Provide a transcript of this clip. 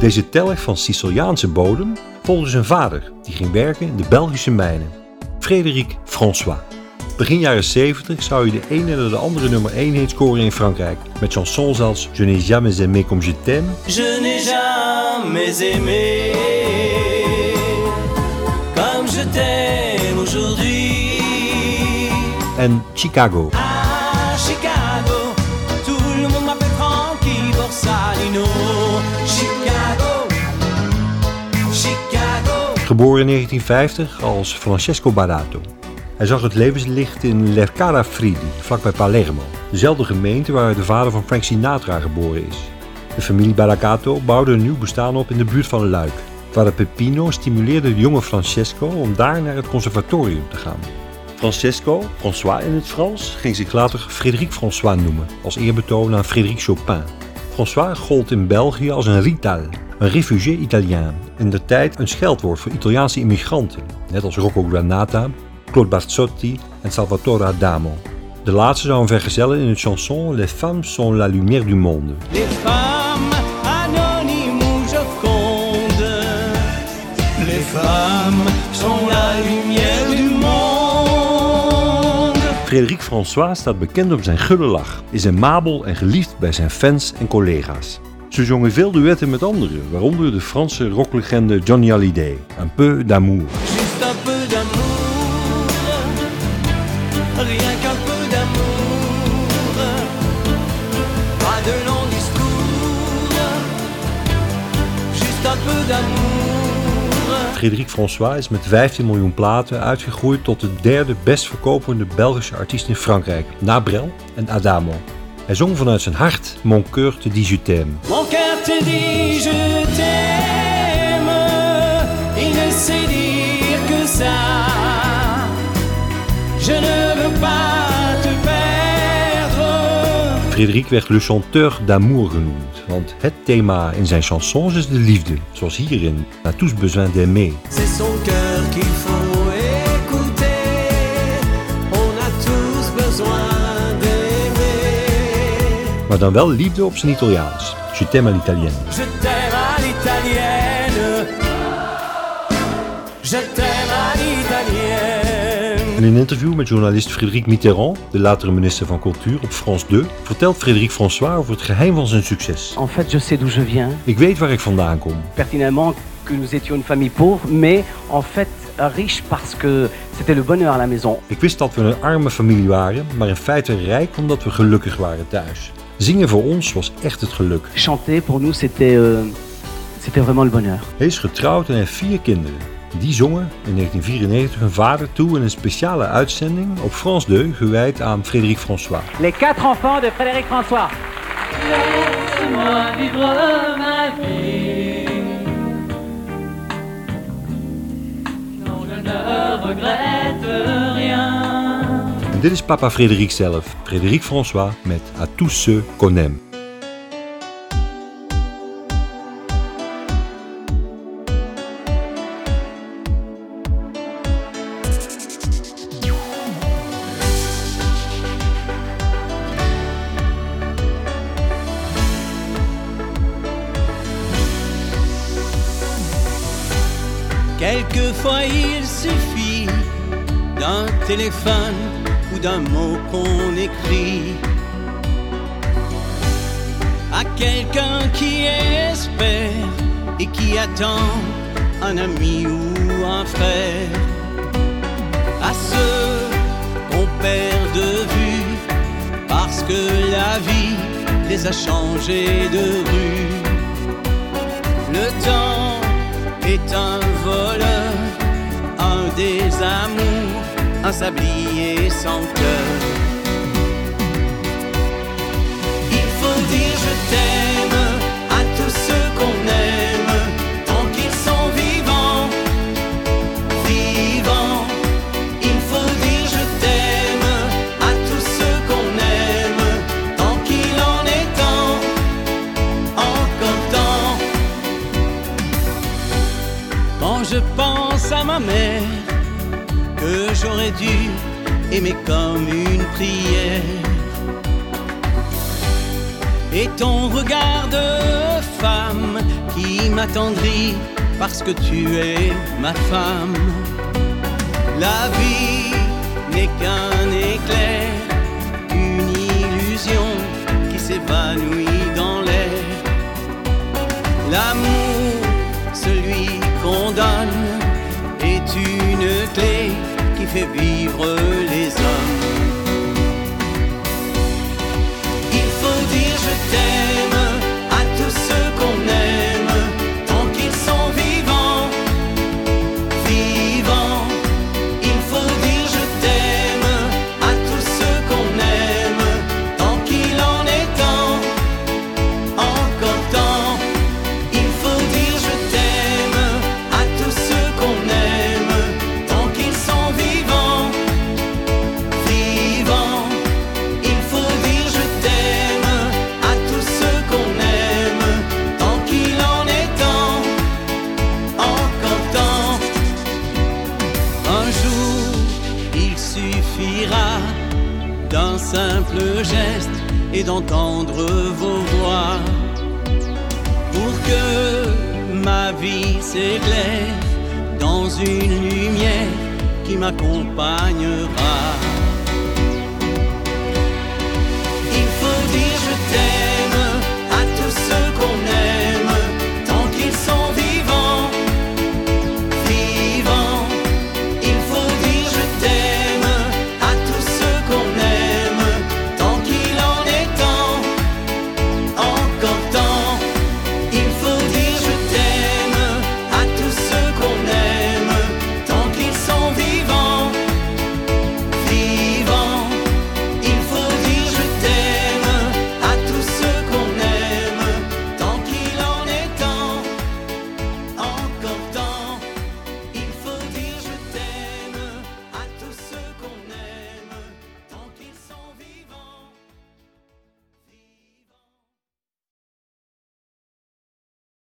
Deze telg van Siciliaanse bodem volgde zijn vader, die ging werken in de Belgische mijnen. Frédéric François. Begin jaren 70 zou hij de ene na de andere nummer 1 hit scoren in Frankrijk. Met chansons als Je n'ai jamais aimé comme je t'aime. Je n'ai jamais aimé comme je t'aime aujourd'hui. En Chicago. Geboren in 1950 als Francesco Barato. Hij zag het levenslicht in Lercara Fridi, vlakbij Palermo. Dezelfde gemeente waar de vader van Frank Sinatra geboren is. De familie Baracato bouwde een nieuw bestaan op in de buurt van Luik. Vader Peppino stimuleerde de jonge Francesco om daar naar het conservatorium te gaan. Francesco, François in het Frans, ging zich later Frédéric François noemen, als eerbetoon aan Frédéric Chopin. François gold in België als een rital, een réfugié Italien, in de tijd een scheldwoord voor Italiaanse immigranten, net als Rocco Granata, Claude Barzotti en Salvatore Adamo. De laatste zou hem vergezellen in het chanson Les femmes sont la lumière du monde. Les femmes anonymes ou jocondes, les femmes sont la lumière du monde. Frédéric François staat bekend om zijn gulle lach, is aimabel en geliefd bij zijn fans en collega's. Ze zongen veel duetten met anderen, waaronder de Franse rocklegende Johnny Hallyday, Un peu d'amour. Frédéric François is met 15 miljoen platen uitgegroeid tot de derde best verkopende Belgische artiest in Frankrijk, na Brel en Adamo. Hij zong vanuit zijn hart Mon cœur te dit je t'aime. Mon cœur te dit je t'aime, il ne sait dire que ça. Je ne veux pas te perdre. Frédéric werd le chanteur d'amour genoemd, want het thema in zijn chansons is de liefde, zoals hierin A tous besoin d'aimer. C'est son cœur qu'il faut Maar dan wel liefde op zijn Italiaans. Je t'aime à l'italienne. Je t'aime à l'italienne. Je t'aime à l'italienne. In een interview met journalist Frédéric Mitterrand, de latere minister van Cultuur op France 2, vertelt Frédéric François over het geheim van zijn succes. En fait, je sais d'où je viens, Ik weet waar ik vandaan kom. pertinemment que nous étions une famille pauvre, mais en fait riche parce que c'était le bonheur à la maison. Ik wist dat we een arme familie waren, maar in feite rijk omdat we gelukkig waren thuis. Zingen voor ons was echt het geluk. Chanter pour nous, c'était euh, c'était vraiment le bonheur. Hij is getrouwd en heeft vier kinderen. Die zongen in 1994 hun vader toe in een speciale uitzending op France 2 gewijd aan Frédéric François. Les quatre enfants de Frédéric François. Laisse-moi vivre ma vie. Non, je ne regrette rien. Dit papa Frédéric zelf, Frédéric François met A tous ceux qu'on aime. Quelquefois il suffit d'un téléphone d'un mot qu'on écrit à quelqu'un qui espère et qui attend un ami ou un frère, à ceux qu'on perd de vue parce que la vie les a changés de rue. Le temps est un voleur, un désamour, un sablier sans cœur. Il faut dire je t'aime à tous ceux qu'on aime, tant qu'ils sont vivants, vivants. Il faut dire je t'aime à tous ceux qu'on aime, tant qu'il en est temps, encore temps. Quand je pense à ma mère, j'aurais dû aimer comme une prière. Et ton regard de femme qui m'attendrit parce que tu es ma femme. La vie n'est qu'un éclair, une illusion qui s'évanouit fait vivre les hommes. D'un simple geste et d'entendre vos voix pour que ma vie s'éclaire dans une lumière qui m'accompagnera. Il faut dire je t'aime